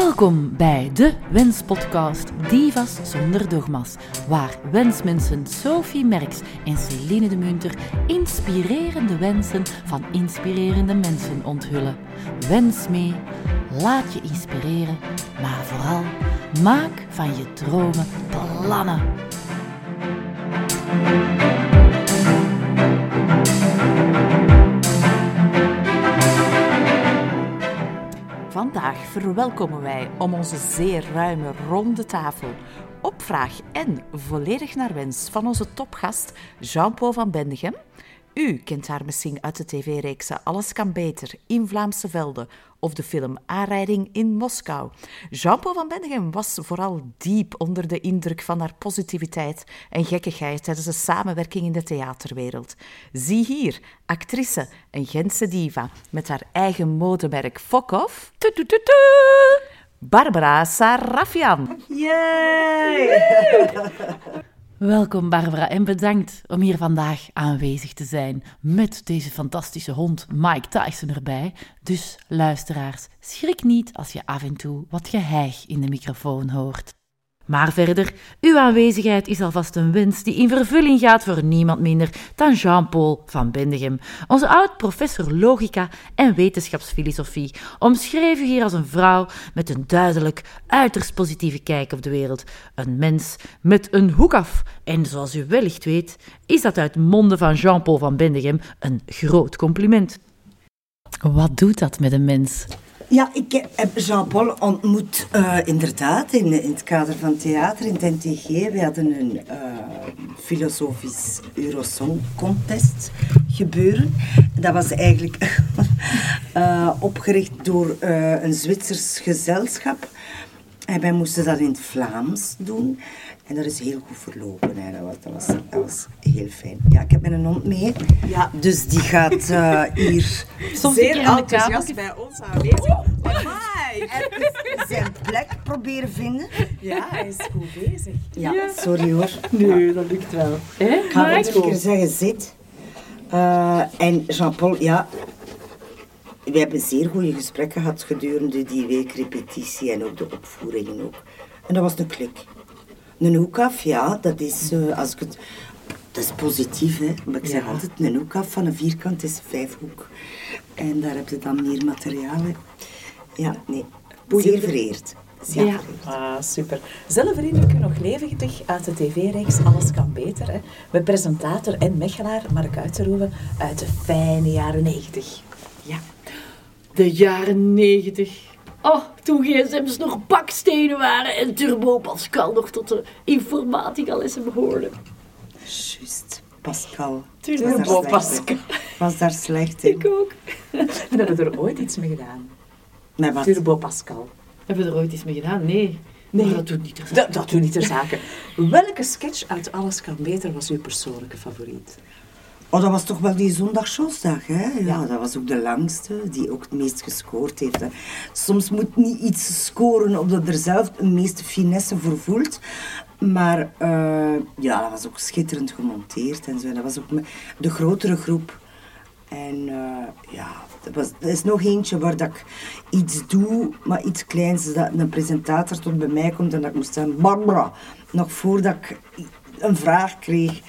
Welkom bij de Wenspodcast Divas zonder dogma's, waar wensmensen Sophie Merks en Celine de Munter inspirerende wensen van inspirerende mensen onthullen. Wens mee, laat je inspireren, maar vooral maak van je dromen plannen. Vandaag verwelkomen wij om onze zeer ruime ronde tafel op vraag en volledig naar wens van onze topgast Jean-Paul van Bendegem. U kent haar misschien uit de tv-reeksen Alles kan beter, In Vlaamse Velden of de film Aanrijding in Moskou. Jean-Paul van Bendegem was vooral diep onder de indruk van haar positiviteit en gekkigheid tijdens de samenwerking in de theaterwereld. Zie hier, actrice, een Gentse diva met haar eigen modemerk Fok Off. Barbara Sarafian. Yay! Welkom Barbara en bedankt om hier vandaag aanwezig te zijn met deze fantastische hond Mike Tyson erbij. Dus luisteraars, schrik niet als je af en toe wat geheig in de microfoon hoort. Maar verder, uw aanwezigheid is alvast een wens die in vervulling gaat voor niemand minder dan Jean-Paul van Bendegem, onze oud-professor logica en wetenschapsfilosofie, omschreven hier als een vrouw met een duidelijk, uiterst positieve kijk op de wereld. Een mens met een hoek af. En zoals u wellicht weet, is dat uit monden van Jean-Paul van Bendegem een groot compliment. Wat doet dat met een mens? Ja, ik heb Jean-Paul ontmoet uh, inderdaad in, in, het kader van theater in het NTG. We hadden een uh, filosofisch Eurosong contest gebeuren. Dat was eigenlijk uh, opgericht door een Zwitsers gezelschap. En wij moesten dat in het Vlaams doen. En dat is heel goed verlopen. Dat, was, dat, was, dat was heel fijn. Ja, ik heb mijn hond mee. Ja. Dus die gaat uh, hier Soms zeer enthousiast bij ons aanwezig. Hi! En zijn plek proberen vinden. Ja, hij is goed bezig. Ja, ja. sorry hoor. Nee, dat lukt wel. Ik ga wel een keer zeggen, zit. Uh, en Jean-Paul, ja, we hebben zeer goede gesprekken gehad gedurende die week repetitie en ook de opvoeringen ook. En dat was een klik. Een hoekaf, ja, dat is, uh, als ik het, dat is positief, hè. Maar ik zeg ja. altijd, een hoekaf van een vierkant is vijfhoek. En daar heb je dan meer materiaal, hè. Ja, nee, zeer vereerd. Zeer ja. Ah, super. Zelf herinner ik u nog levendig uit de tv-reeks Alles kan beter. Hè? Met presentator en mechelaar Mark Uiterhoeven uit de fijne jaren negentig. Ja. De jaren negentig. Oh, toen gsm's nog bakstenen waren en Turbo Pascal nog tot de informatica lessen behoorde. Juist, Pascal. Turbo Pascal. Was daar slecht in. Ik ook. En hebben we er ooit iets mee gedaan? Wat? Turbo Pascal. Hebben we er ooit iets mee gedaan? Nee. Nee, maar dat doet niet ter zake. Dat, dat doet niet ter zake. Welke sketch uit Alles kan beter was uw persoonlijke favoriet? Oh, dat was toch wel die zondagsshowsdag, hè? Ja, ja, dat was ook de langste, die ook het meest gescoord heeft. Hè. Soms moet niet iets scoren omdat er zelf de meeste finesse voor voelt. Maar uh, ja, dat was ook schitterend gemonteerd en zo. Dat was ook de grotere groep. En uh, ja, dat, was, dat is nog eentje waar dat ik iets doe, maar iets kleins. Dat een presentator tot bij mij komt en dat ik moest zeggen, Barbara, nog voordat ik een vraag kreeg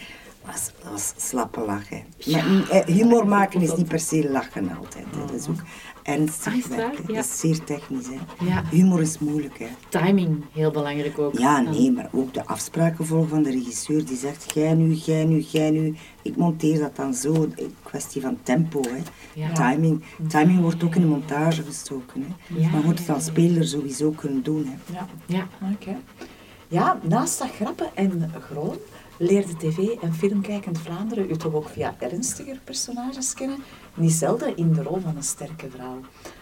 was, was slappe lachen. Ja. Maar, humor maken is niet per se lachen altijd. Hè. Dat is ook ernstig ah, werken. Ja. Dat is zeer technisch. Hè. Ja. Humor is moeilijk. Hè. Timing, heel belangrijk ook. Ja, nee, maar ook de afspraken volgen van de regisseur. Die zegt, jij nu, jij nu, jij nu. Ik monteer dat dan zo. Een kwestie van tempo. Hè. Ja. Timing. Timing wordt ook in de montage gestoken. Hè. Ja. Maar moet het als speler sowieso kunnen doen. Hè. Ja, Ja. oké. Ja, naast dat grappen en groen leerde tv en filmkijkend Vlaanderen u toch ook via ernstiger personages kennen, niet zelden in de rol van een sterke vrouw.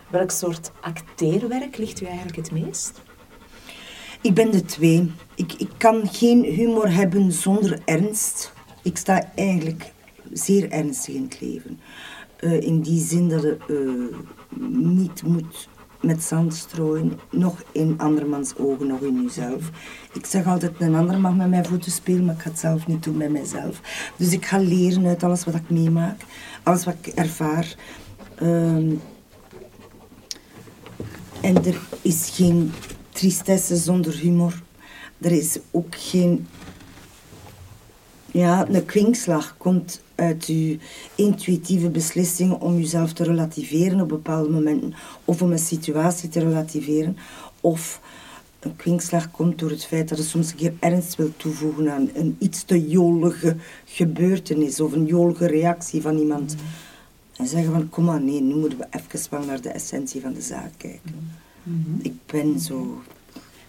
Welk soort acteerwerk ligt u eigenlijk het meest? Ik ben de twee. Ik, ik kan geen humor hebben zonder ernst. Ik sta eigenlijk zeer ernstig in het leven. Uh, in die zin dat je uh, niet moet met zand strooien, nog in andermans ogen, nog in jezelf. Ik zeg altijd, een ander mag met mijn voeten spelen, maar ik ga het zelf niet doen met mijzelf. Dus ik ga leren uit alles wat ik meemaak, alles wat ik ervaar. Um, En er is geen tristesse zonder humor. Er is ook geen... Ja, een kwinkslag komt uit uw intuïtieve beslissing om jezelf te relativeren op bepaalde momenten. Of om een situatie te relativeren. Of een kwinkslag komt door het feit dat je soms een keer ernst wil toevoegen aan een iets te jolige gebeurtenis. Of een jolige reactie van iemand. En zeggen van, kom maar, nee, nu moeten we even wel naar de essentie van de zaak kijken. Ik ben zo...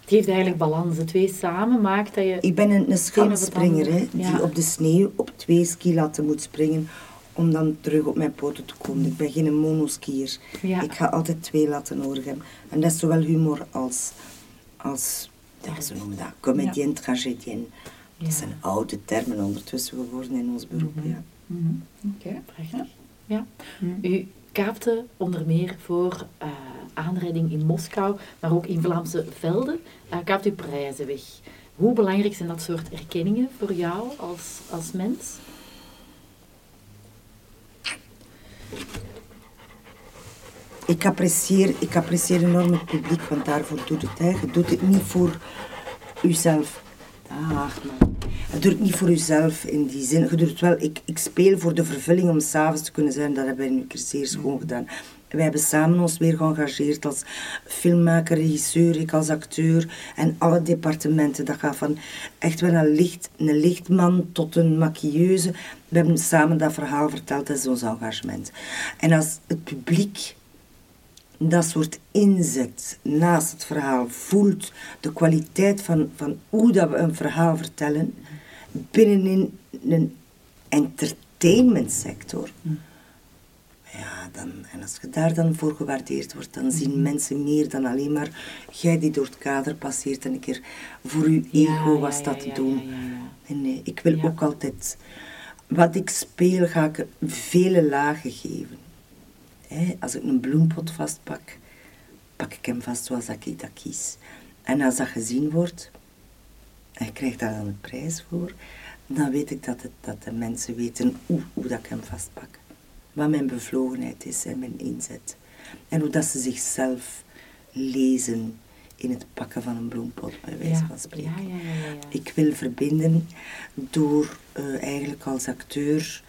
Het geeft eigenlijk balans. De twee samen maakt dat je... Ik ben een, een schansspringer, andere. hè, die Ja. op de sneeuw op twee skilatten moet springen om dan terug op mijn poten te komen. Ik ben geen monoskier. Ja. Ik ga altijd twee latten nodig hebben. En dat is zowel humor als, als ja, ze noemen dat, comédien, tragédien. Dat zijn oude termen ondertussen geworden in ons beroep. Ja. Oké. Prachtig. Ja. U kaapte onder meer voor eh aanrijding in Moskou, maar ook in Vlaamse velden, eh kaapt u prijzen weg. Hoe belangrijk zijn dat soort erkenningen voor jou als, als mens? Ik apprecieer, ik apprecieer enorm het publiek, want daarvoor doet het. Hè. Je doet het niet voor uzelf. Ach, man. Je doet niet voor uzelf in die zin. Je doet wel. Ik, ik speel voor de vervulling om s'avonds te kunnen zijn. Dat hebben wij nu keer zeer schoon gedaan. Wij hebben samen ons weer geëngageerd als filmmaker, regisseur, ik als acteur en alle departementen. Dat gaat van echt wel een, licht, een lichtman tot een maquilleuse. We hebben samen dat verhaal verteld, dat is ons engagement. En als het publiek dat soort inzet naast het verhaal voelt, de kwaliteit van, van hoe dat we een verhaal vertellen, binnenin een entertainmentsector. Ja, dan, en als je daar dan voor gewaardeerd wordt, dan zien mensen meer dan alleen maar jij die door het kader passeert en een keer voor je ego ja, was dat te ja, doen. En nee, ik wil ook altijd, wat ik speel, ga ik vele lagen geven. Als ik een bloempot vastpak, pak ik hem vast zoals ik dat kies. En als dat gezien wordt, en je krijgt daar dan een prijs voor, dan weet ik dat, het, dat de mensen weten hoe, hoe dat ik hem vastpak. Wat mijn bevlogenheid is en mijn inzet. En hoe dat ze zichzelf lezen in het pakken van een bloempot, bij wijze Ja, van spreken. ja, ja. Ik wil verbinden door eh, eigenlijk als acteur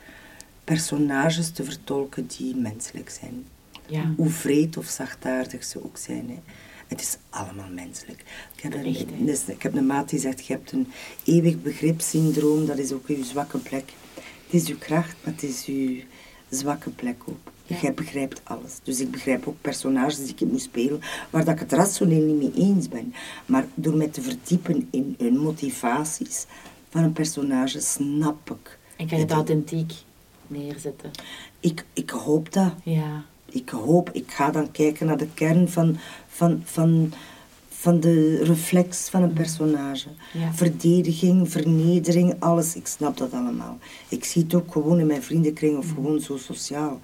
personages te vertolken die menselijk zijn. Hoe vreed of zachtaardig ze ook zijn. Hè. Het is allemaal menselijk. Ik heb, Echt, dus ik heb een maat die zegt, je hebt een eeuwig begripssyndroom, dat is ook uw zwakke plek. Het is uw kracht, maar het is uw zwakke plek ook. Ja. Jij begrijpt alles. Dus ik begrijp ook personages die ik moet spelen, waar dat ik het rationeel niet mee eens ben. Maar door mij te verdiepen in hun motivaties van een personage, snap ik. En kan je het authentiek neerzetten? Ik, ik hoop dat. Ja. Ik hoop, ik ga dan kijken naar de kern van, van, van, van de reflex van een personage. Ja. Verdediging, vernedering, alles. Ik snap dat allemaal. Ik zie het ook gewoon in mijn vriendenkring of gewoon zo sociaal.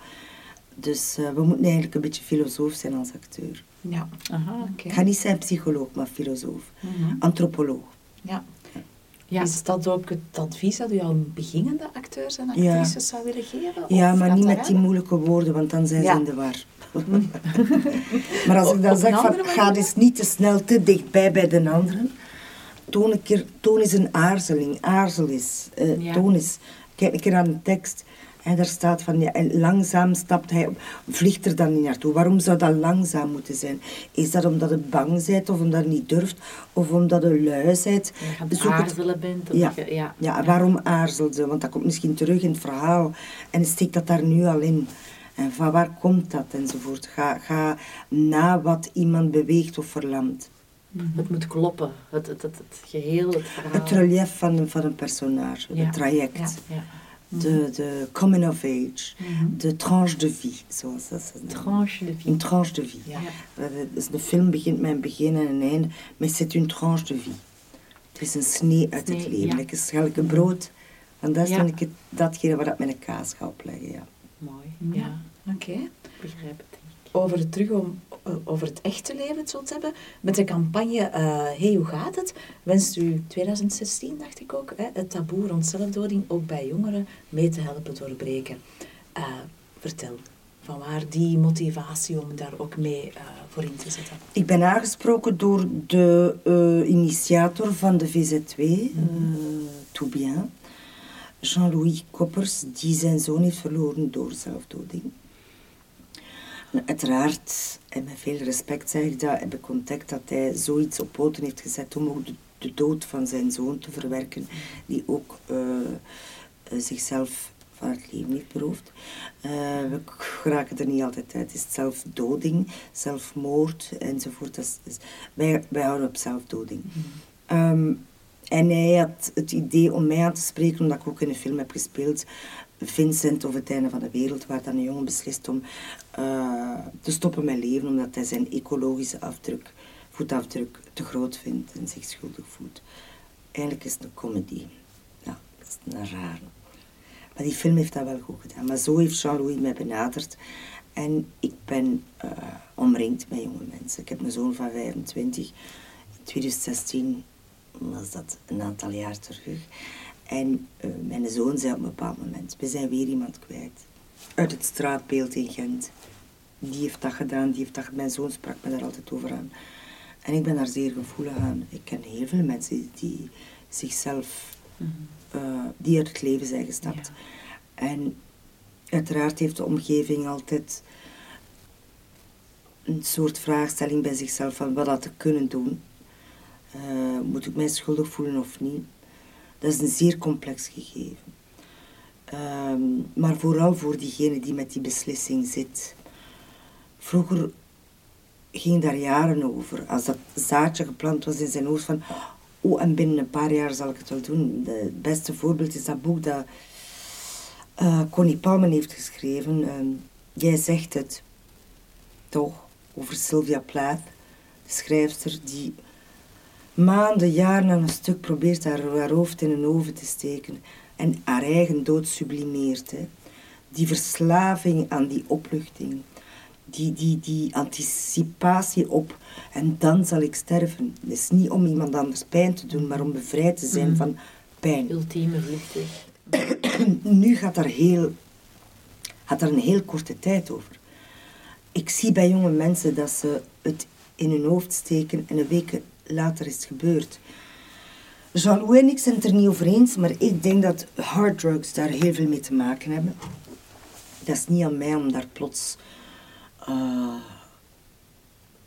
Dus eh, we moeten eigenlijk een beetje filosoof zijn als acteur. Ja. Aha. Oké. Ik ga niet zijn psycholoog, maar filosoof. Antropoloog. Ja. Ja. Is dat ook het advies dat u aan beginnende acteurs en Ja. actrices zou willen geven? Ja, maar niet met die moeilijke woorden, want dan zijn Ja. ze in de war. maar als ik dan zeg van, ga dus niet te snel te dichtbij bij de anderen. Toon, een keer, toon eens een aarzeling. Aarzel eens. eh. Toon eens. Kijk een keer aan de tekst. En daar staat van, ja, en langzaam stapt hij, vliegt er dan niet naartoe. Waarom zou dat langzaam moeten zijn? Is dat omdat het bang bent of omdat het niet durft? Of omdat het lui bent? Je aarzelen bent. Ja. je- ja. Ja, waarom aarzelde? Want dat komt misschien terug in het verhaal. En steekt dat daar nu al in? En van waar komt dat? Enzovoort. Ga, ga na wat iemand beweegt of verlamt. Het moet kloppen. Het, het, het, het geheel, het verhaal. Het relief van, een- van een personage, Ja. het traject. Ja, ja. De, de coming of age. De tranche de vie, zoals dat ze. Tranche de vie. Een tranche de vie. Ja. Dus de film begint met een begin en een einde, maar c'est une tranche de vie. Het is een snee uit het leven, ja. like een schelke brood. En dat is Ja. dan ik het, datgene waar ik mijn kaas ga opleggen, ja. Mooi. Ja. Oké. Begrijp het. denk ik. Over het terug om, eh, over het echte leven zo te hebben. Met de campagne eh, Hey, hoe gaat het? Wenst u 2016, dacht ik ook, hè, het taboe rond zelfdoding ook bij jongeren mee te helpen doorbreken. Eh, vertel, van waar die motivatie om daar ook mee voor in te zetten. Ik ben aangesproken door de initiator van de VZ2, eh Tout Bien, Jean-Louis Koppers, die zijn zoon heeft verloren door zelfdoding. Uiteraard, en met veel respect zeg ik dat, heb ik ontdekt dat hij zoiets op poten heeft gezet om ook de, de dood van zijn zoon te verwerken, die ook eh, eh, zichzelf van het leven heeft beroofd. Eh, we geraken er niet altijd uit. Het is zelfdoding, zelfmoord enzovoort. Dat is, wij, wij houden op zelfdoding. Ehm, en hij had het idee om mij aan te spreken, omdat ik ook in een film heb gespeeld, Vincent of het einde van de wereld, waar dan een jongen beslist om eh, te stoppen met leven, omdat hij zijn ecologische afdruk, voetafdruk te groot vindt en zich schuldig voelt. Eigenlijk is het een comedy. Ja, dat is een rare. Maar die film heeft dat wel goed gedaan. Maar zo heeft Jean-Louis mij benaderd. En ik ben eh, omringd met jonge mensen. Ik heb een zoon van 25. In 2016 was dat een aantal jaar terug. En eh, mijn zoon zei op een bepaald moment, we zijn weer iemand kwijt. Uit het straatbeeld in Gent. Die heeft dat gedaan, die heeft dat gedaan. Mijn zoon sprak me daar altijd over aan. En ik ben daar zeer gevoelig aan. Ik ken heel veel mensen die zichzelf, eh, die uit het leven zijn gestapt. En uiteraard heeft de omgeving altijd een soort vraagstelling bij zichzelf van wat had ik kunnen doen. Eh, moet ik mij schuldig voelen of niet? Dat is een zeer complex gegeven. Ehm, maar vooral voor diegene die met die beslissing zit. Vroeger ging daar jaren over. Als dat zaadje geplant was in zijn hoofd van... Oh, en binnen een paar jaar zal ik het wel doen. Het beste voorbeeld is dat boek dat eh, Connie Palmen heeft geschreven. Ehm, Jij zegt het. Toch, over Sylvia Plath. De schrijfster die maanden, jaren aan een stuk probeert haar, haar hoofd in een oven te steken en haar eigen dood sublimeert. Hè. Die verslaving aan die opluchting, die, die, die anticipatie op en dan zal ik sterven. Het is niet om iemand anders pijn te doen, maar om bevrijd te zijn van pijn. Ultieme vluchtweg. Nu gaat daar, heel, gaat daar een heel korte tijd over. Ik zie bij jonge mensen dat ze het in hun hoofd steken en een week later is het gebeurd. Jean-Louis en ik zijn het er niet over eens, maar ik denk dat harddrugs daar heel veel mee te maken hebben. Dat is niet aan mij om daar plots eh,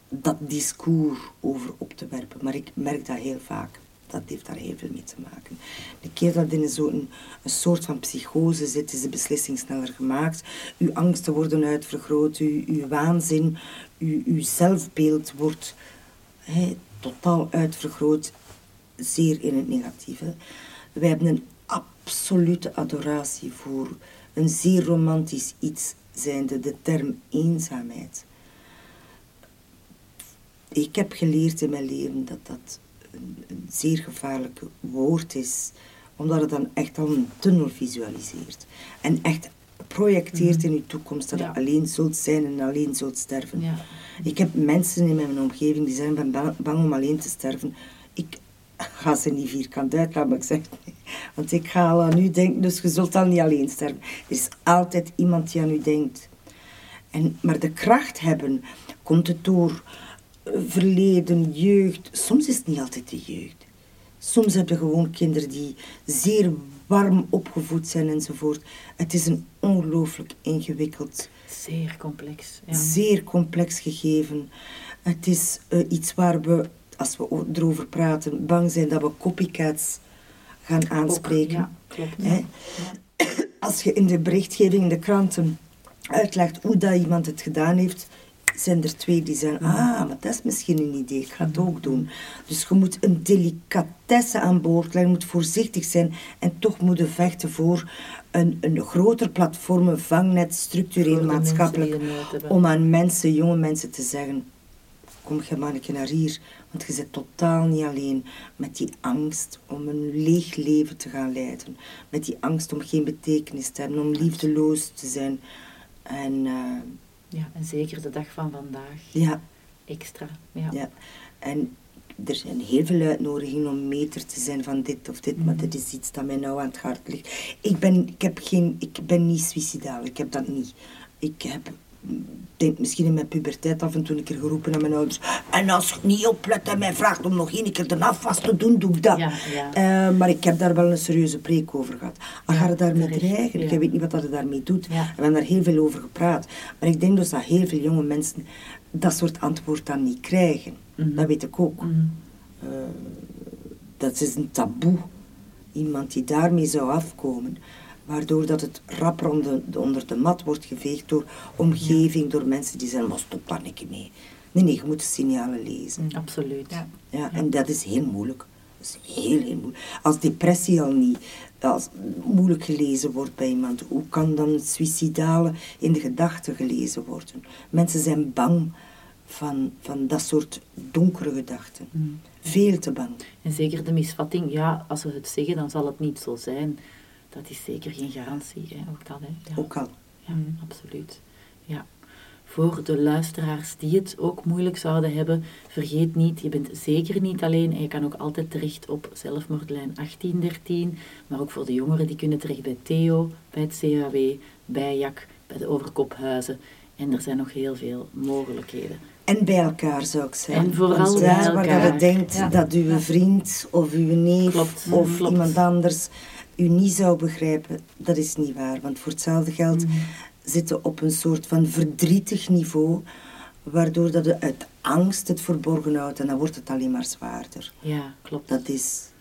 dat discours over op te werpen, maar ik merk dat heel vaak. Dat heeft daar heel veel mee te maken. De keer dat in een soort van psychose zit, is de beslissing sneller gemaakt. Uw angsten worden uitvergroot, uw, uw waanzin, uw, uw zelfbeeld wordt totaal uitvergroot, zeer in het negatieve. Wij hebben een absolute adoratie voor een zeer romantisch iets, zijnde de term eenzaamheid. Ik heb geleerd in mijn leven dat dat een, een zeer gevaarlijk woord is, omdat het dan echt al een tunnel visualiseert. En echt projecteert in je toekomst dat Ja. je alleen zult zijn en alleen zult sterven. Ja. Ik heb mensen in mijn omgeving die zijn bang om alleen te sterven. Ik ga ze niet vierkant uitlaten, maar ik zeg nee. Want ik ga al aan u denken, dus je zult dan niet alleen sterven. Er is altijd iemand die aan u denkt. En, maar de kracht hebben, komt het door eh, verleden, jeugd. Soms is het niet altijd de jeugd. Soms heb je gewoon kinderen die zeer warm opgevoed zijn enzovoort. Het is een ongelooflijk ingewikkeld Zeer complex. Ja. zeer complex gegeven. Het is eh, iets waar we, als we erover praten, bang zijn dat we copycats gaan aanspreken. ja, klopt. Hè? Als je in de berichtgeving in de kranten uitlegt hoe dat iemand het gedaan heeft, zijn er twee die zeggen, ah, maar dat is misschien een idee, ik ga het ook doen. Dus je moet een delicatesse aan boord leggen, je moet voorzichtig zijn en toch moeten vechten voor een, een groter platform, een vangnet, structureel, maatschappelijk, om aan mensen, jonge mensen te zeggen, kom je maar een keer naar hier, want je zit totaal niet alleen met die angst om een leeg leven te gaan leiden, met die angst om geen betekenis te hebben, om liefdeloos te zijn. En eh, Ja, en zeker de dag van vandaag. ja, Extra. Ja. ja. En er zijn heel veel uitnodigingen om meter te zijn van dit of dit, maar dit is iets dat mij nou aan het hart ligt. Ik ben, ik heb geen, ik ben niet suicidaal, ik heb dat niet. Ik heb denk misschien in mijn puberteit af en toe een keer geroepen aan mijn ouders. En als je niet oplet en mij vraagt om nog één keer de afwas te doen, doe ik dat. Ja, ja. Eh, maar ik heb daar wel een serieuze preek over gehad. Als ga je daarmee dreigen? Ik weet niet wat dat daarmee doet. We hebben daar heel veel over gepraat. Maar ik denk dus dat heel veel jonge mensen dat soort antwoord dan niet krijgen. Mhm. Dat weet ik ook. Eh, dat is een taboe. Iemand die daarmee zou afkomen, waardoor dat het rap onder de, onder de mat wordt geveegd door omgeving, door mensen die zeggen, maar stop daar niet mee. Nee, nee, je moet de signalen lezen. Absoluut. Ja. Ja, en dat is heel moeilijk. Dat is heel, heel moeilijk. Als depressie al niet als moeilijk gelezen wordt bij iemand, hoe kan dan het suïcidale in de gedachten gelezen worden? Mensen zijn bang van, van dat soort donkere gedachten. Veel te bang. En zeker de misvatting, ja, als we het zeggen, dan zal het niet zo zijn. Dat is zeker geen garantie, hè, ook dat. Hè. Ja. Ook al. Ja, absoluut. Ja. Voor de luisteraars die het ook moeilijk zouden hebben, vergeet niet, je bent zeker niet alleen en je kan ook altijd terecht op zelfmoordlijn 1813, maar ook voor de jongeren die kunnen terecht bij Theo, bij het CAW, bij JAK, bij de Overkophuizen. En er zijn nog heel veel mogelijkheden. En bij elkaar zou ik zeggen. En vooral Want bij waar dat je denkt Ja. dat uw vriend of uw neef Klopt, of klopt. iemand anders u niet zou begrijpen, dat is niet waar. Want voor hetzelfde geld Mhm. zitten op een soort van verdrietig niveau, waardoor dat uit angst het verborgen houdt en dan wordt het alleen maar zwaarder. Ja, klopt. Dat is...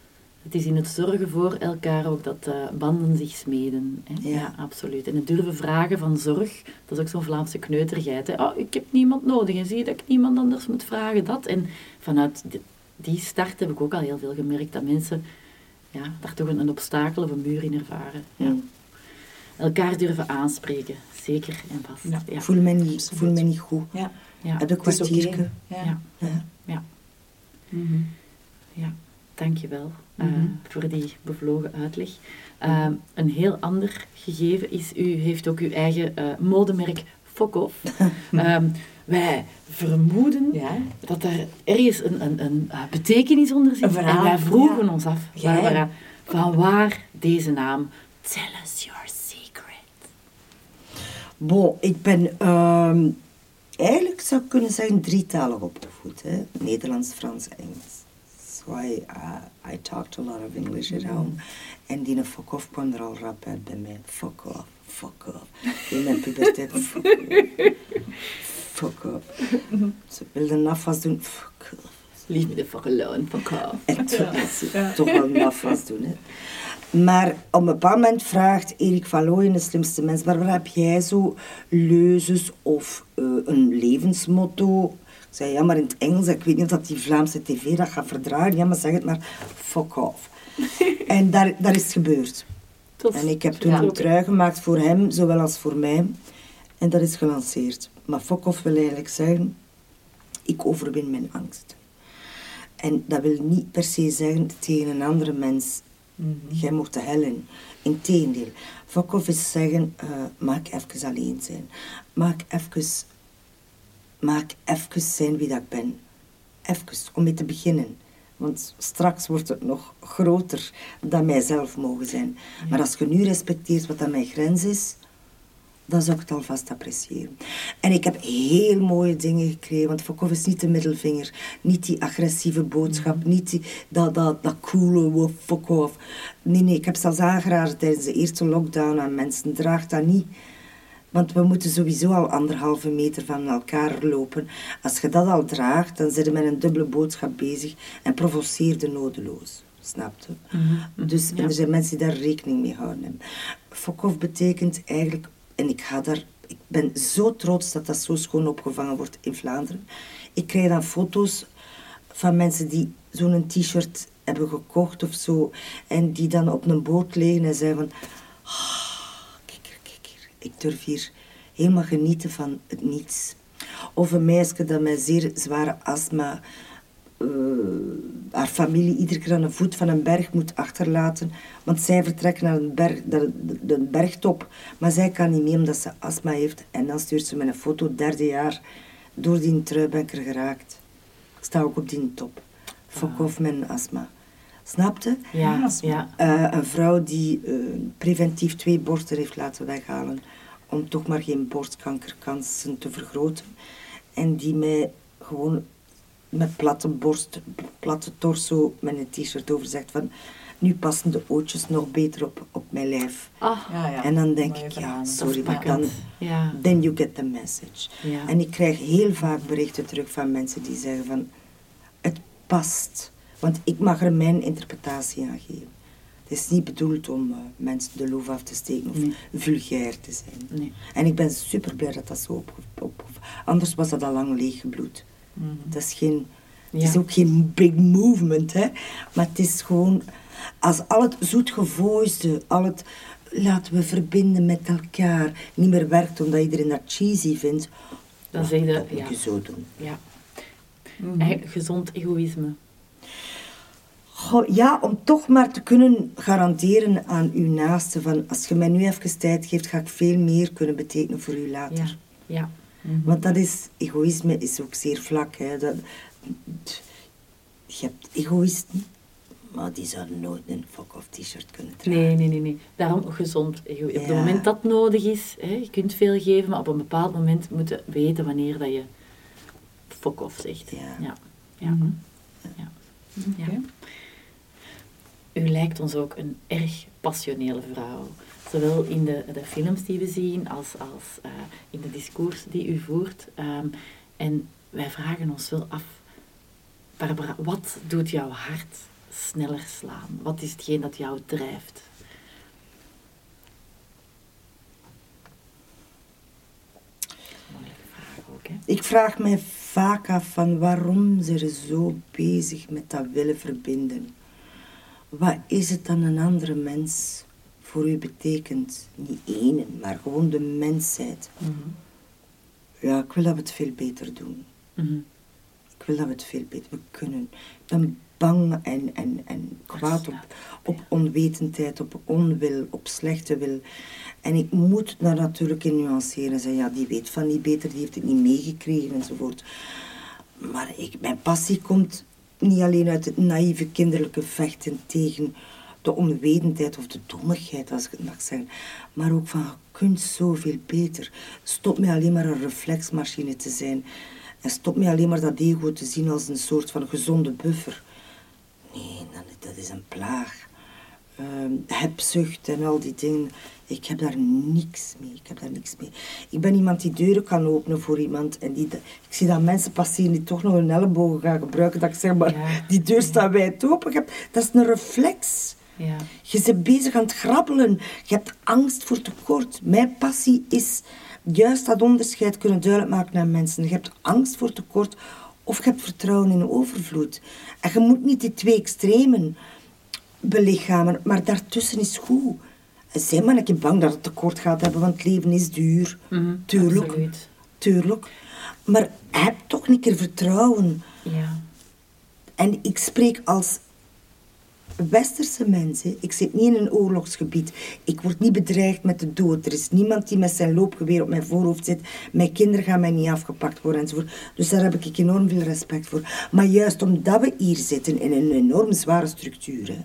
Het is in het zorgen voor elkaar ook dat eh, banden zich smeden. Hè? Ja. Ja. absoluut. En het durven vragen van zorg, dat is ook zo'n Vlaamse kneuterigheid. Hè? Oh, ik heb niemand nodig en zie je dat ik niemand anders moet vragen, dat. En vanuit die start heb ik ook al heel veel gemerkt dat mensen ja, daar toch een, een obstakel of een muur in ervaren. Ja. Mm. Elkaar durven aanspreken, zeker en vast. Ja. Voel me niet, voel me niet goed. Ja. Ja. Heb een kwartiertje. Ja. Ja. Ja. Mhm. Ja, dankjewel eh, Mhm. voor die bevlogen uitleg. Eh, een heel ander gegeven is, u heeft ook uw eigen eh, modemerk Fokhoff. Ehm, wij vermoeden Ja. dat er ergens een, een, een eh, betekenis onder zit. En wij vroegen ja. ons af. Barbara, van waar deze naam? Tell us your secret. Bon, ik ben ehm, eigenlijk zou ik kunnen zeggen drietalig opgevoed. Hè? Nederlands, Frans, Engels. So I, uh, I talked a lot of English at home. En die fuck off kwam er al rap uit bij mij. Fuck off, fuck off. In mijn puberteit, fuck off. Fuck off. Ze wilden een afwas doen, fuck off. Leave me the fuck alone, fuck off. En toen is ze toch wel een afwas doen. Hè. Maar op een bepaald moment vraagt Erik van Looyen, de slimste mens, Barbara, heb jij zo leuzes of eh, een levensmotto? Ik zei, ja, maar in het Engels, ik weet niet of dat die Vlaamse tv dat gaat verdragen. Ja, maar zeg het maar, fuck off. en daar, daar is het gebeurd. Tot En ik heb toen ja. een trui gemaakt voor hem, zowel als voor mij. En dat is gelanceerd. Maar fuck off wil eigenlijk zeggen, ik overwin mijn angst. En dat wil niet per se zeggen tegen een andere mens, jij mocht de hel in. Integendeel, fuck off is zeggen, eh maak even alleen zijn. Maak even, maak even zijn wie dat ik ben. Even, om mee te beginnen. Want straks wordt het nog groter dan mijzelf mogen zijn. Maar als je nu respecteert wat aan mijn grens is, dan zou ik het alvast appreciëren. En ik heb heel mooie dingen gekregen, want off is niet de middelvinger, niet die agressieve boodschap, niet die, dat, dat, dat coole off. Nee, nee, ik heb zelfs aangeraden tijdens de eerste lockdown aan mensen, draag dat niet. Want we moeten sowieso al anderhalve meter van elkaar lopen. Als je dat al draagt, dan zit je met een dubbele boodschap bezig en provoceer de nodeloos. Snap je? Dus en er zijn mensen die daar rekening mee houden. Off betekent eigenlijk, en ik ga daar, ik ben zo trots dat dat zo schoon opgevangen wordt in Vlaanderen. Ik krijg dan foto's van mensen die zo'n t-shirt hebben gekocht of zo, en die dan op een boot liggen en zeggen van, "Ah, kijk ik durf hier helemaal genieten van het niets. Of een meisje dat met zeer zware astma eh, haar familie iedere keer aan de voet van een berg moet achterlaten. Want zij vertrekken naar een berg, naar de, de bergtop. Maar zij kan niet mee omdat ze astma heeft. En dan stuurt ze me een foto, derde jaar. Door die trui ben ik er geraakt. Ik sta ook op die top. Fuck off mijn astma. Snapte? Ja, ja. Eh, een vrouw die eh, preventief twee borsten heeft laten weghalen om toch maar geen borstkankerkansen te vergroten. En die mij gewoon met platte borst, platte torso, met een t-shirt over zegt van... Nu passen de ootjes nog beter op, op mijn lijf. Ah, Ja, ja. En dan denk Mooie ik, ja, sorry, maar dan. Ja. then you get the message. Ja. En ik krijg heel vaak berichten terug van mensen die zeggen van, het past. Want ik mag er mijn interpretatie aan geven. Het is niet bedoeld om eh, mensen de loof af te steken of Nee. vulgair te zijn. Nee. En ik ben super blij dat dat zo op, op, Anders was dat al lang leeggebloed. Dat is geen... Het is ook geen big movement, hè. Maar het is gewoon... Als al het zoetgevoisde, al het laten we verbinden met elkaar niet meer werkt omdat iedereen dat cheesy vindt, Dan zeg je, dat moet ja. je zo doen. Ja. Mhm. Gezond egoïsme. Goh, ja, om toch maar te kunnen garanderen aan uw naaste van als je mij nu even tijd geeft, ga ik veel meer kunnen betekenen voor u later. Ja. Ja. Want dat is, egoïsme is ook zeer vlak. Hè. Dat, je hebt egoïsten, maar die zouden nooit een fuck-off t-shirt kunnen dragen. Nee, nee, nee, nee. Daarom gezond egoïsme. Op het moment dat nodig is, hè, je kunt veel geven, maar op een bepaald moment moet je weten wanneer dat je fuck off zegt. Ja. Ja. Ja. Mhm. Ja. Oké. Ja. U lijkt ons ook een erg passionele vrouw. Zowel in de, de films die we zien als, als eh, in de discours die u voert. Ehm, en wij vragen ons wel af, Barbara, wat doet jouw hart sneller slaan? Wat is hetgeen dat jou drijft? Vraag ook? Ik vraag mij vaak af van waarom ze er zo bezig met dat willen verbinden. Wat is het dan een andere mens voor u betekent? Niet één, maar gewoon de mensheid. Mhm. Ja, ik wil dat we het veel beter doen. Mhm. Ik wil dat we het veel beter we kunnen. Ik ben bang en, en, en kwaad op, op onwetendheid, op onwil, op slechte wil. En ik moet daar natuurlijk in nuanceren. Zeggen, ja, die weet van niet beter, die heeft het niet meegekregen enzovoort. Maar ik, mijn passie komt niet alleen uit het naïeve kinderlijke vechten tegen de onwetendheid of de dommigheid, als ik het mag zeggen. Maar ook van, je kunt zoveel beter. Stop mij alleen maar een reflexmachine te zijn. En stop mij alleen maar dat ego te zien als een soort van gezonde buffer. Nee, dat, is een plaag. Ehm, hebzucht en al die dingen. Ik heb daar niks mee. Ik heb daar niks mee. Ik ben iemand die deuren kan openen voor iemand. En die, ik zie dat mensen passeren die toch nog een ellebogen gaan gebruiken. Dat ik zeg, maar Ja. die deur staat wijd open. Dat is een reflex. Ja. Je bent bezig aan het grabbelen. Je hebt angst voor tekort. Mijn passie is juist dat onderscheid kunnen duidelijk maken aan mensen. Je hebt angst voor tekort of je hebt vertrouwen in overvloed. En je moet niet die twee extremen belichamen, maar daartussen is goed. En Zijn maar een keer bang dat het tekort gaat hebben, want het leven is duur. Mhm, Tuurlijk. Absoluut. Tuurlijk. Maar heb toch een keer vertrouwen. Ja. En ik spreek als westerse mensen. Ik zit niet in een oorlogsgebied. Ik word niet bedreigd met de dood. Er is niemand die met zijn loopgeweer op mijn voorhoofd zit. Mijn kinderen gaan mij niet afgepakt worden enzovoort. Dus daar heb ik enorm veel respect voor. Maar juist omdat we hier zitten in een enorm zware structuur. hè.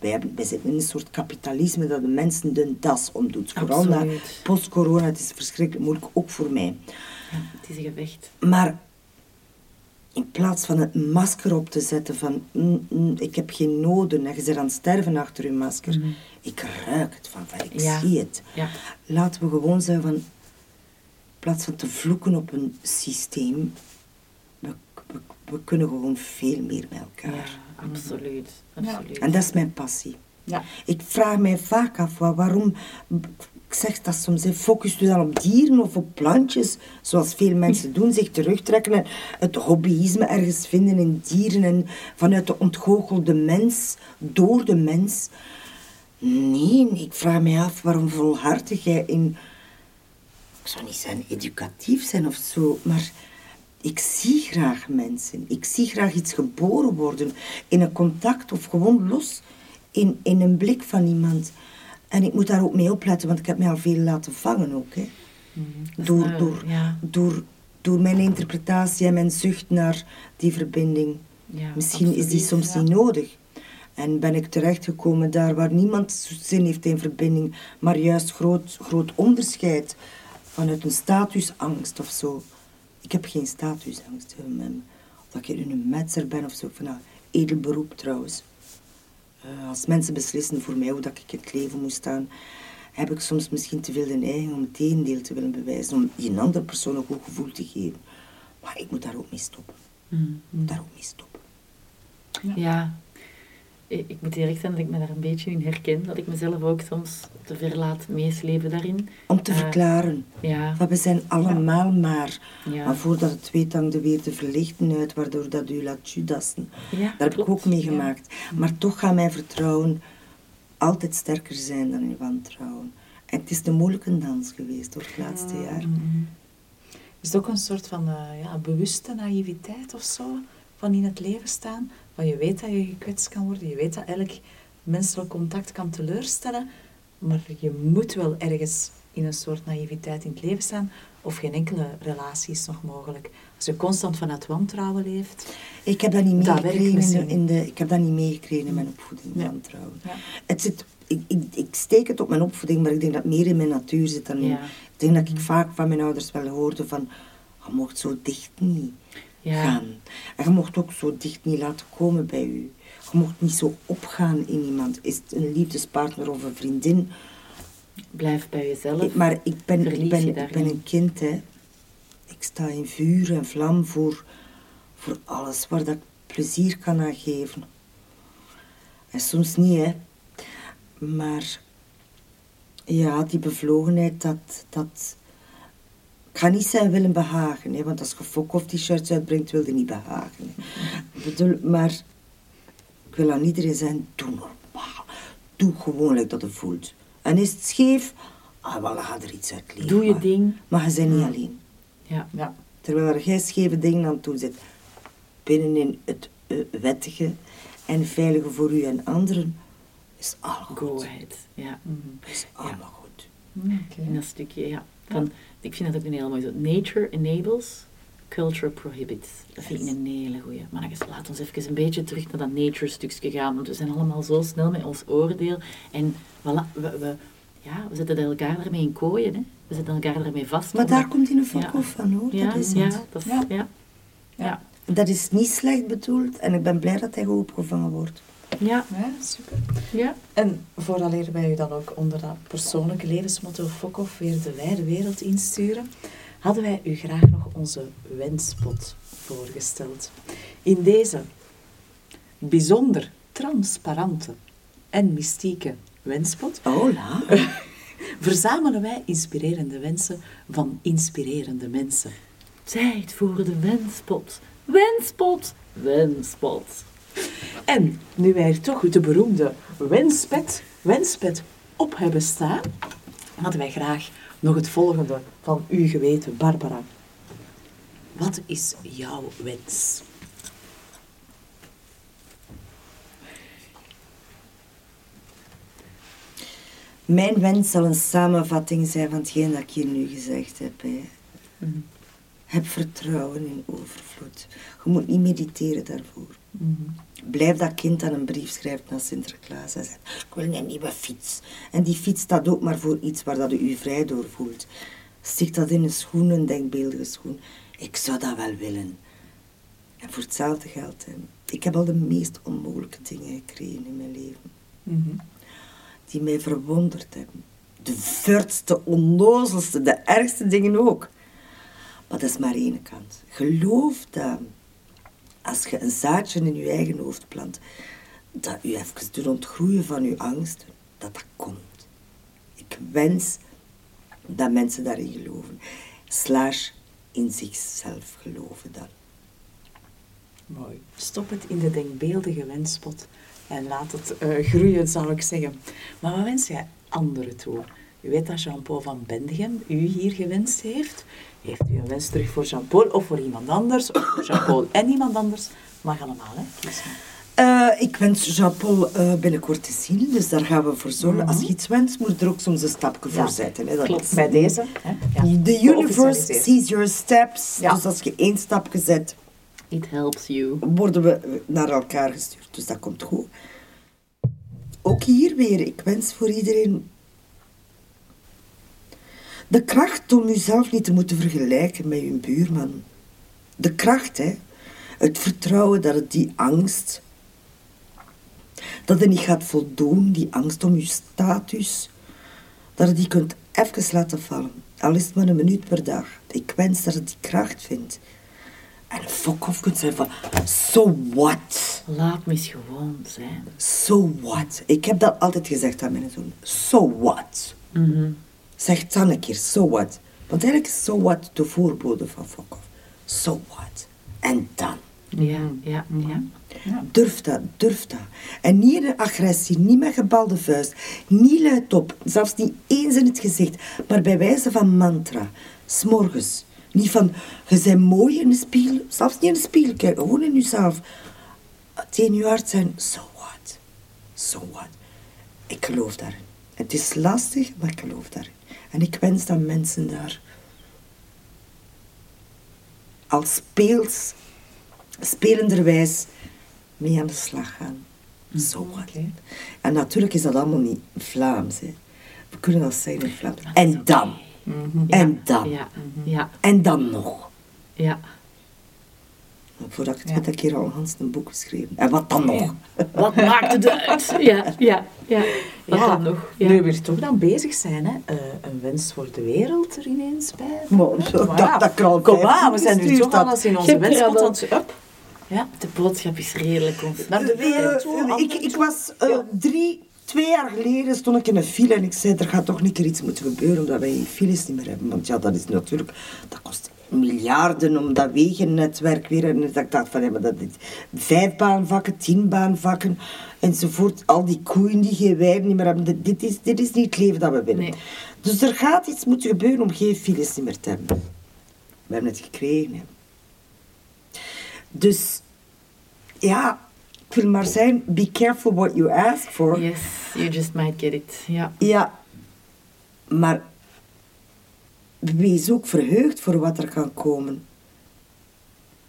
Wij, hebben, wij zitten in een soort kapitalisme dat de mensen de das omdoet. Vooral na Absoluut. post-corona. Het is verschrikkelijk moeilijk, ook voor mij. ja, het is een gevecht. Maar in plaats van het masker op te zetten van mm, mm, ik heb geen noden en je bent aan het sterven achter je masker. Ik ruik het van ik Ja. zie het. Ja. Laten we gewoon zeggen van, in plaats van te vloeken op een systeem, we, we, we kunnen gewoon veel meer met elkaar. Ja, absoluut. absoluut. En dat is mijn passie. Ja. Ik vraag mij vaak af, wa- waarom, ik zeg dat soms, focus je dan op dieren of op plantjes, zoals veel mensen doen, zich terugtrekken en het hobbyisme ergens vinden in dieren en vanuit de ontgoochelde mens, door de mens. Nee, ik vraag mij af, waarom volhardig jij in, ik zou niet zeggen educatief zijn of zo, maar ik zie graag mensen. Ik zie graag iets geboren worden in een contact of gewoon los in, in een blik van iemand. En ik moet daar ook mee opletten, want ik heb mij al veel laten vangen ook. Hè. is Door, nou- door, ja. door, door mijn interpretatie en mijn zucht naar die verbinding. Ja, Misschien is die soms ja. niet nodig. En ben ik terechtgekomen daar waar niemand zin heeft in verbinding, maar juist groot, groot onderscheid. vanuit een statusangst of zo. Ik heb geen statusangst. Of dat ik een metser ben of zo. Van, nou, edel beroep trouwens. Eh, als mensen beslissen voor mij hoe dat ik het leven moet staan, heb ik soms misschien te veel de neiging om het tegendeel te willen bewijzen. Om die een andere persoon een goed gevoel te geven. Maar ik moet daar ook mee stoppen. Mm. Ik moet daar ook mee stoppen. Ja, ik moet eerlijk zijn dat ik me daar een beetje in herken. Dat ik mezelf ook soms te ver laat meeslepen daarin. Om te Eh, verklaren. Ja, Want we zijn allemaal maar. Ja. Maar voordat het weet hangt er weer de verlichten uit, waardoor dat u laat judassen. ja Daar heb ik ook meegemaakt. Maar toch gaat mijn vertrouwen altijd sterker zijn dan uw wantrouwen. En het is een moeilijke dans geweest door het laatste jaar. Is het ook een soort van eh, ja, bewuste naïviteit of zo? Van in het leven staan? Van je weet dat je gekwetst kan worden, je weet dat elk menselijk contact kan teleurstellen, maar je moet wel ergens in een soort naïviteit in het leven staan, of geen enkele relatie is nog mogelijk. Als je constant vanuit wantrouwen leeft. Ik heb dat niet meegekregen in, in de, ik heb dat niet meegekregen in mijn opvoeding, wantrouwen. Ja. Het zit, ik, ik, ik steek het op mijn opvoeding, maar ik denk dat het meer in mijn natuur zit dan in. Ja. Ik denk dat ik vaak van mijn ouders wel hoorde van, je mocht zo dicht niet Ja. gaan. En je mocht ook zo dicht niet laten komen bij u. Je mocht niet zo opgaan in iemand. Is het een liefdespartner of een vriendin? Blijf bij jezelf. Ik- maar ik ben, Verlies ik, ben, ik ben een kind, hè. Ik sta in vuur en vlam voor, voor alles waar dat ik plezier kan aan geven. En soms niet, hè. Maar ja, die bevlogenheid, dat... dat ik ga niet zijn willen behagen, hè, want als je fok of t-shirts uitbrengt, wil je niet behagen. Hè. Ik bedoel, maar ik wil aan iedereen zijn, doe normaal. Doe gewoon like dat je voelt. En is het scheef, ah, wel, dan gaat er iets uit leven. Doe je maar- ding. Maar je bent niet alleen. Ja. Ja. Terwijl er jij scheve dingen aan toe zit, binnenin het eh, wettige en veilige voor u en anderen, is al goed. Go ahead. Ja. Is allemaal goed. Oké. In dat stukje, ja. Van, Ik vind dat ook een heel mooi zo. Nature enables, culture prohibits. Dat vind ik een hele goeie. Maar dus laat ons even een beetje terug naar dat nature stukje gaan. Want we zijn allemaal zo snel met ons oordeel. En voilà, we, we, ja, we zetten elkaar daarmee in kooien. Hè. We zetten elkaar daarmee vast. Maar omdat- daar komt in een Ja. of van, hoor. ja, dat is ja, dat is, Ja. ja. Ja. Dat is niet slecht bedoeld en ik ben blij dat hij goed opgevangen wordt. Ja. Ja, super. Ja. En vooraleer wij u dan ook onder dat persoonlijke levensmotto Fokhoff weer de wijde wereld insturen, hadden wij u graag nog onze wenspot voorgesteld. In deze bijzonder transparante en mystieke wenspot Hola. verzamelen wij inspirerende wensen van inspirerende mensen. Tijd voor de wenspot. Wenspot. Wenspot. En nu wij er toch de beroemde wenspet, wenspet op hebben staan, hadden wij graag nog het volgende van u geweten, Barbara. Wat is jouw wens? Mijn wens zal een samenvatting zijn van hetgeen dat ik hier nu gezegd heb. Hè. Heb vertrouwen in overvloed. Je moet niet mediteren daarvoor. Blijf dat kind dan een brief schrijft naar Sinterklaas en zegt, ik wil een nieuwe fiets. En die fiets staat ook maar voor iets waar dat u u vrij door voelt. Stik dat in een schoen, een denkbeeldige schoen. Ik zou dat wel willen. En voor hetzelfde geld, hè. ik heb al de meest onmogelijke dingen gekregen in mijn leven. Die mij verwonderd hebben. De vertste, onnozelste, de ergste dingen ook. Maar dat is maar één kant. Geloof dat als je een zaadje in je eigen hoofd plant, dat u even doet ontgroeien van uw angst, dat dat komt. Ik wens dat mensen daarin geloven. Slash in zichzelf geloven dan. Mooi. Stop het in de denkbeeldige wenspot en laat het eh, groeien, zou ik zeggen. Maar wat wens jij anderen toe? U weet dat Jean-Paul van Bendegem u hier gewenst heeft. Heeft u een wens terug voor Jean-Paul of voor iemand anders? Of voor Jean-Paul en iemand anders? Mag allemaal, hè? Kies maar. Eh, ik wens Jean-Paul eh, binnenkort te zien, dus daar gaan we voor zorgen. Als je iets wenst, moet je er ook soms een stapje voor zetten. Hè. Dat Klopt, is- bij deze. Hè? Ja. The universe sees your steps. Ja. Dus als je één stapje zet, It helps you. worden we naar elkaar gestuurd. Dus dat komt goed. Ook hier weer, ik wens voor iedereen De kracht om jezelf niet te moeten vergelijken met je buurman. De kracht, hè. Het vertrouwen dat het die angst, dat het niet gaat voldoen, die angst om je status, dat je die kunt even laten vallen. Al is het maar een minuut per dag. Ik wens dat het die kracht vindt. En fuck off kunt zijn van, so what? Laat me eens gewoon zijn. So what? Ik heb dat altijd gezegd aan mijn zoon. So what? Zeg het dan een keer, so what? Want eigenlijk is so what de voorbode van off. So what? En dan? Ja, ja, ja. Durf dat, durf dat. En niet in agressie, niet met gebalde vuist, niet luidop, zelfs niet eens in het gezicht, maar bij wijze van mantra. S'morgens. Niet van, je bent mooi in de spiegel, zelfs niet in de spiegel kijken, gewoon in jezelf. Tegen je hart zijn, so what? So what? Ik geloof daarin. Het is lastig, maar ik geloof daarin. En ik wens dat mensen daar als speels, spelenderwijs mee aan de slag gaan. Zo wat. En natuurlijk is dat allemaal niet Vlaams. Hè. We kunnen dat zeggen in Vlaams. En dan. En dan. Ja, ja, En dan nog. ja. Voordat ik het weet, heb ik hier al Hans een boek geschreven. En wat dan nog? Wat maakt het uit? Ja, ja, ja. Wat ja, dan nog? Ja. Nu we er toch dan bezig zijn, hè. Eh, een wens voor de wereld er ineens bij. Maar, zo, Maar dat, ja, dat er al Kom aan, we zijn nu toch had. alles in onze er wenspot. Up. Ja. De boodschap is redelijk constant. Naar de wereld toe. Ik, ik was eh, drie, twee jaar geleden stond ik in een file en ik zei, er gaat toch een keer iets moeten gebeuren omdat wij files niet meer hebben. Want ja, dat is natuurlijk, dat kost miljarden om dat wegennetwerk weer. En dat ik dacht van, ja, maar dat is vijf baanvakken, tien baanvakken enzovoort. Al die koeien die geen wijn niet meer hebben. Dit, is, dit is niet het leven dat we willen. Nee. Dus er gaat iets moeten gebeuren om geen files meer te hebben. We hebben het gekregen. Hè. Dus ja, ik wil maar zijn, be careful what you ask for. Yes, you just might get it. Ja. Ja, maar wees ook verheugd voor wat er kan komen.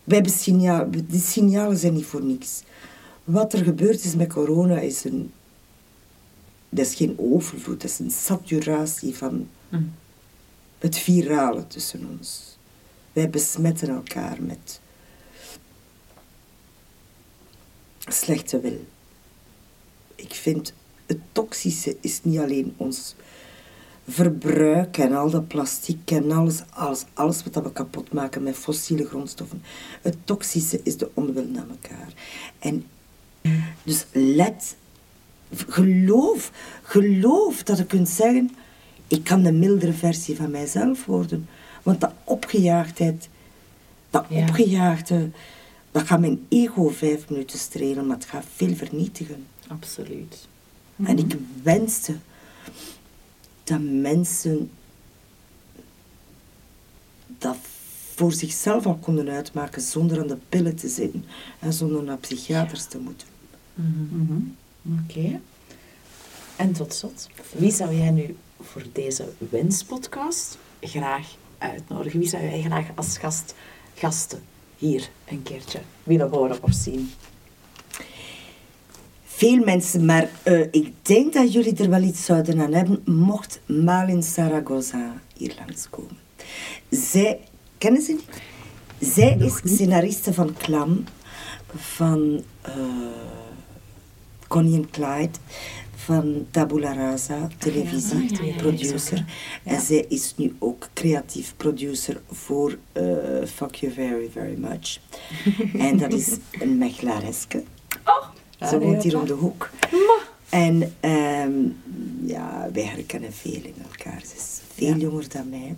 We hebben signaal, die signalen zijn niet voor niks. Wat er gebeurd is met corona is een... Dat is geen overvloed, dat is een saturatie van Mm. het virale tussen ons. Wij besmetten elkaar met slechte wil. Ik vind het toxische is niet alleen ons verbruik en al dat plastic en alles, alles, alles wat we kapot maken met fossiele grondstoffen. Het toxische is de onwil naar elkaar. En dus let, geloof, geloof dat je kunt zeggen, ik kan de mildere versie van mijzelf worden. Want dat opgejaagdheid, dat Ja. opgejaagde, dat gaat mijn ego vijf minuten strelen, maar het gaat veel vernietigen. Absoluut. En ik wenste dat mensen dat voor zichzelf al konden uitmaken zonder aan de pillen te zitten en zonder naar psychiaters te moeten. Mhm. Oké. En tot slot, wie zou jij nu voor deze wenspodcast graag uitnodigen? Wie zou jij graag als gast, gasten hier een keertje willen horen of zien? Veel mensen, maar eh, ik denk dat jullie er wel iets zouden aan hebben, mocht Malin Zaragoza hier langskomen. Zij, kennen ze niet? Zij is scenariste van Klam, van eh Connie en Clyde, van Tabula Rasa, televisie, Ah, ja, ja, ja, producer. En zij is nu ook creatief producer voor eh, Fuck You Very Very Much. en dat is een Mechelareske. Ze woont hier om de hoek. En ehm, ja, wij herkennen veel in elkaar. Ze is veel jonger dan mij.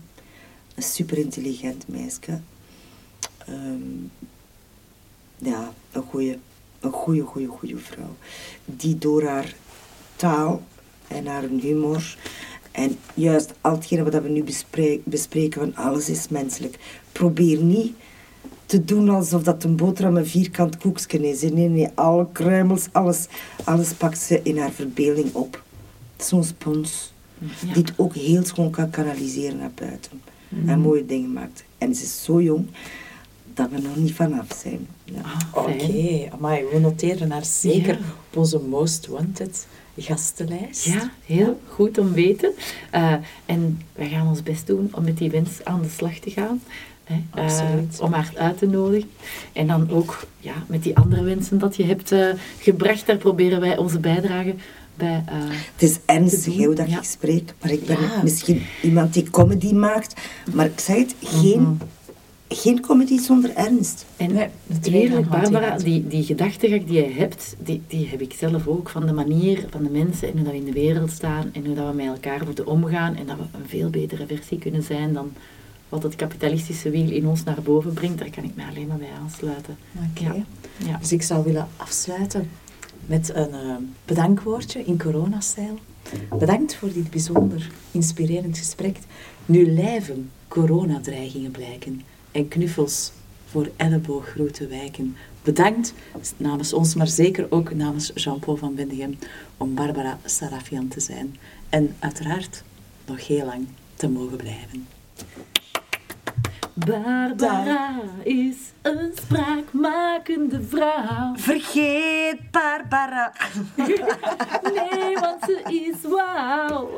Een super intelligent meisje. Ehm, ja, een goede, een goede, goede, goede vrouw. Die door haar taal en haar humor en juist al hetgene wat we nu bespreken, bespreken van alles is menselijk. Probeer niet te doen alsof dat een boterham een vierkant koekje is. Nee, nee, alle kruimels, alles, alles pakt ze in haar verbeelding op. Zo'n spons Ja. die het ook heel schoon kan kanaliseren naar buiten. En mooie dingen maakt. En ze is zo jong dat we nog niet vanaf zijn. Ja. Ah, Oké, amai, we noteren haar zeker Ja. op onze Most Wanted gastenlijst. Ja, heel goed om weten. Uh, en wij gaan ons best doen om met die wens aan de slag te gaan. Hè. Uh, om haar uit te nodigen. En dan ook ja, met die andere wensen dat je hebt uh, gebracht, daar proberen wij onze bijdrage bij. Uh, het is ernstig hoe dat ja. ik spreek, maar ik ben ja. misschien iemand die comedy maakt. Maar ik zeg het, geen, mm -hmm. geen comedy zonder ernst. En nee, Barbara, die, die gedachtegang die je hebt, die, die heb ik zelf ook. Van de manier van de mensen en hoe dat we in de wereld staan en hoe dat we met elkaar moeten omgaan. En dat we een veel betere versie kunnen zijn dan wat het kapitalistische wiel in ons naar boven brengt. Daar kan ik mij alleen maar bij aansluiten. Oké. Okay. Ja. ja. Dus ik zou willen afsluiten met een uh, bedankwoordje in coronastijl. Bedankt voor dit bijzonder inspirerend gesprek. Nu lijven coronadreigingen blijken en knuffels voor ellebooggroeten wijken. Bedankt namens ons, maar zeker ook namens Jean-Paul van Bendegem om Barbara Sarafian te zijn. En uiteraard nog heel lang te mogen blijven. Barbara is een spraakmakende vrouw. Vergeet Barbara. nee, want ze is wauw.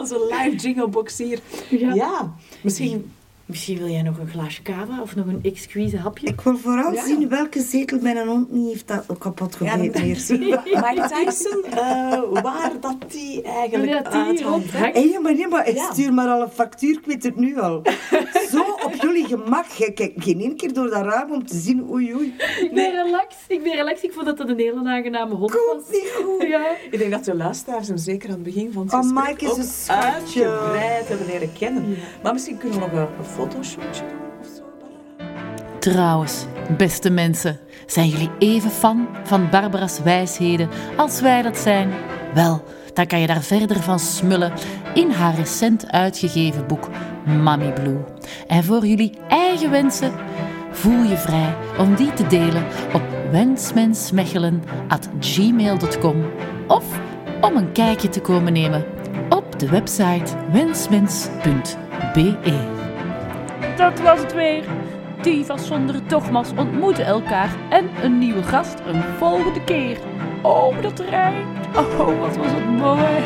Onze live jinglebox hier. Ja, ja misschien... Misschien wil jij nog een glaasje kava of nog een exquise hapje? Ik wil vooral ja. zien welke zetel mijn hond niet heeft dat kapot gegeten. Ja, Mike Tyson, uh, waar dat die eigenlijk dat die uit hey, maar nee, maar ik ja. stuur maar al een factuur, ik weet het nu al. Zo jullie gemak. Ik kijk geen één keer door dat raam om te zien, oei oei. Ik ben nee. relax. Ik ben relax. Ik vond dat dat een hele aangename hond Komt was. niet goed. Ja. Ik denk dat de luisteraars hem zeker aan het begin van het oh, gesprek Mike is een schatje. uitgebreid hebben leren kennen. Ja. Maar misschien kunnen we nog een, een fotoshootje doen. Trouwens, beste mensen, zijn jullie even fan van Barbara's wijsheden als wij dat zijn? Wel, dan kan je daar verder van smullen in haar recent uitgegeven boek Mommy Blue. En voor jullie eigen wensen voel je vrij om die te delen op wensmensmechelen.gmail.com of om een kijkje te komen nemen op de website wensmens.be. Dat was het weer. Divas zonder dogma's ontmoeten elkaar en een nieuwe gast een volgende keer. Oh, dat rijdt. Oh, wat was het mooi.